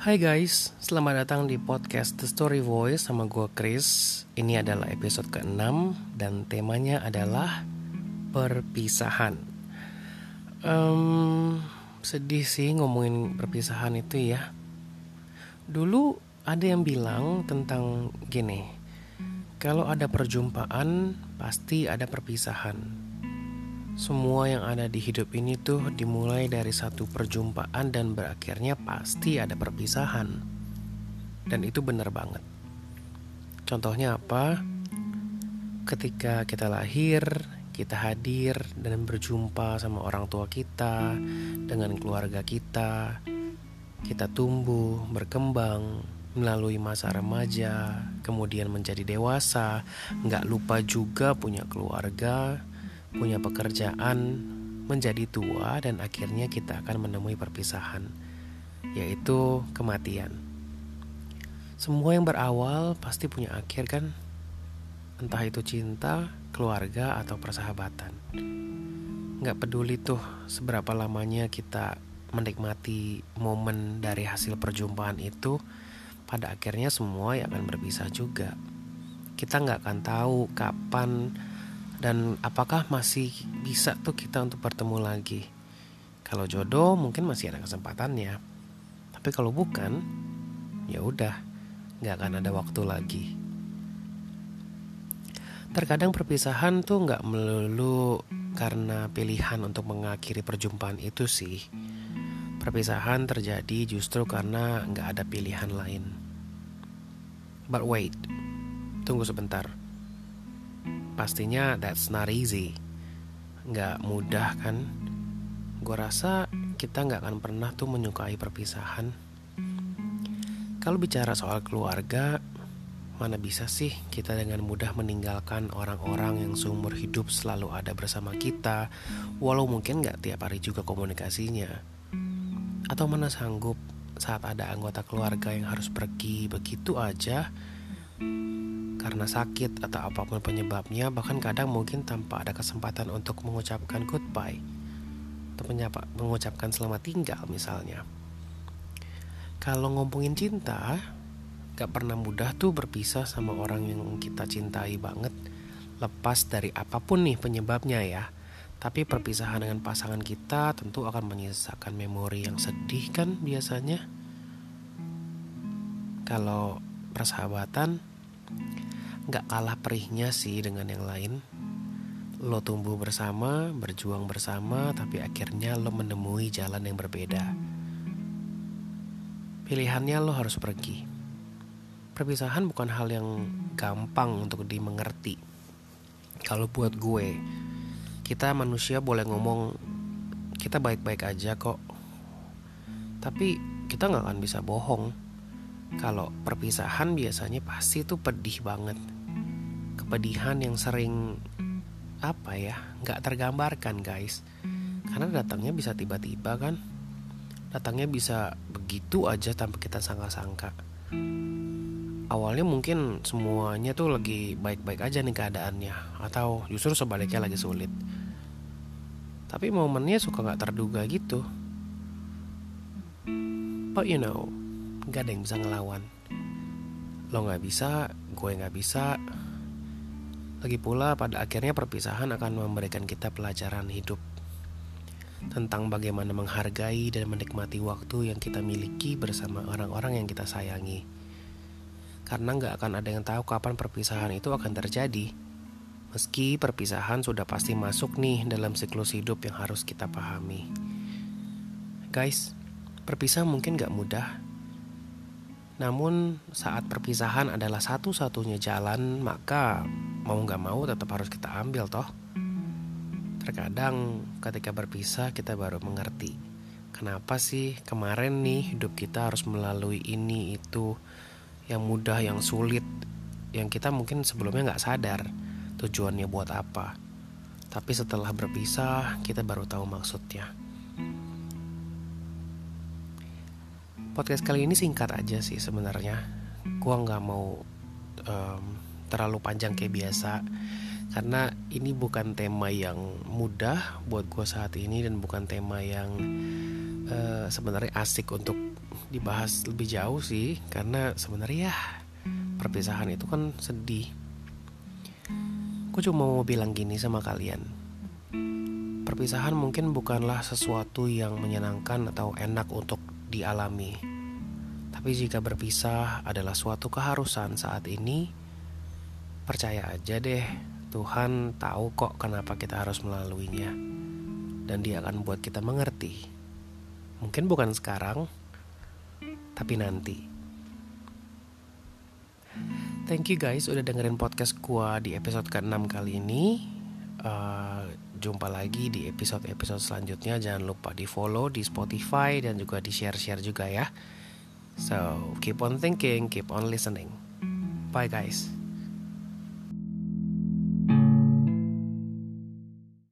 Hai guys, selamat datang di podcast The Story Voice sama gue Chris. Ini adalah episode ke-6 dan temanya adalah perpisahan. Um, Sedih sih ngomongin perpisahan itu ya. Dulu ada yang bilang tentang gini Kalau ada perjumpaan pasti ada perpisahan semua yang ada di hidup ini tuh dimulai dari satu perjumpaan dan berakhirnya pasti ada perpisahan. Dan itu benar banget. Contohnya apa? Ketika kita lahir, kita hadir dan berjumpa sama orang tua kita, dengan keluarga kita, kita tumbuh, berkembang, melalui masa remaja, kemudian menjadi dewasa, nggak lupa juga punya keluarga, punya pekerjaan, menjadi tua, dan akhirnya kita akan menemui perpisahan, yaitu kematian. Semua yang berawal pasti punya akhir, kan? Entah itu cinta, keluarga, atau persahabatan. Nggak peduli tuh seberapa lamanya kita menikmati momen dari hasil perjumpaan itu, pada akhirnya semua yang akan berpisah juga. Kita nggak akan tahu kapan dan apakah masih bisa tuh kita untuk bertemu lagi? Kalau jodoh mungkin masih ada kesempatannya. Tapi kalau bukan ya udah nggak akan ada waktu lagi. Terkadang perpisahan tuh nggak melulu karena pilihan untuk mengakhiri perjumpaan itu sih. Perpisahan terjadi justru karena nggak ada pilihan lain. But wait tunggu sebentar pastinya that's not easy. Nggak mudah kan? Gue rasa kita nggak akan pernah tuh menyukai perpisahan. Kalau bicara soal keluarga mana bisa sih kita dengan mudah meninggalkan orang-orang yang seumur hidup selalu ada bersama kita walau mungkin nggak tiap hari juga komunikasinya? Atau mana sanggup saat ada anggota keluarga yang harus pergi begitu aja karena sakit atau apa pun penyebabnya, bahkan kadang mungkin tanpa ada kesempatan untuk mengucapkan goodbye atau menyapa, mengucapkan selamat tinggal misalnya. Kalau ngomongin cinta, gak pernah mudah tuh berpisah sama orang yang kita cintai banget, lepas dari apa pun nih penyebabnya ya. Tapi perpisahan dengan pasangan kita tentu akan menyisakan memori yang sedih kan biasanya. Kalau persahabatan Gak kalah perihnya sih dengan yang lain. Lo tumbuh bersama, berjuang bersama Tapi akhirnya lo menemui jalan yang berbeda. Pilihannya lo harus pergi. Perpisahan bukan hal yang gampang untuk dimengerti. Kalau buat gue Kita manusia boleh ngomong Kita baik-baik aja kok. Tapi kita gak akan bisa bohong kalau perpisahan biasanya pasti tuh pedih banget. Kepedihan yang sering apa ya nggak tergambarkan guys. Karena datangnya bisa tiba-tiba kan? Datangnya bisa begitu aja tanpa kita sangka-sangka. Awalnya mungkin semuanya tuh lagi baik-baik aja nih keadaannya atau justru sebaliknya lagi sulit. Tapi momennya suka nggak terduga gitu. But you know nggak ada yang bisa ngelawan lo nggak bisa gue nggak bisa lagi pula pada akhirnya perpisahan akan memberikan kita pelajaran hidup tentang bagaimana menghargai dan menikmati waktu yang kita miliki bersama orang-orang yang kita sayangi. Karena nggak akan ada yang tahu kapan perpisahan itu akan terjadi. Meski perpisahan sudah pasti masuk nih dalam siklus hidup yang harus kita pahami. Guys, perpisahan mungkin gak mudah, namun saat perpisahan adalah satu-satunya jalan, maka mau gak mau tetap harus kita ambil toh. Terkadang ketika berpisah kita baru mengerti Kenapa sih kemarin nih hidup kita harus melalui ini itu Yang mudah, yang sulit Yang kita mungkin sebelumnya gak sadar tujuannya buat apa Tapi setelah berpisah kita baru tahu maksudnya podcast kali ini singkat aja sih sebenarnya. Gua nggak mau um, terlalu panjang kayak biasa karena ini bukan tema yang mudah buat gue saat ini dan bukan tema yang uh, sebenarnya asik untuk dibahas lebih jauh sih karena sebenarnya ya perpisahan itu kan sedih. Aku cuma mau bilang gini sama kalian. Perpisahan mungkin bukanlah sesuatu yang menyenangkan atau enak untuk dialami. Tapi jika berpisah adalah suatu keharusan saat ini, percaya aja deh, Tuhan tahu kok kenapa kita harus melaluinya. Dan dia akan buat kita mengerti. Mungkin bukan sekarang, tapi nanti. Thank you guys udah dengerin podcast gua di episode ke-6 kali ini. Uh, jumpa lagi di episode-episode selanjutnya. Jangan lupa di follow di Spotify dan juga di share-share juga ya. So, keep on thinking, keep on listening. Bye guys.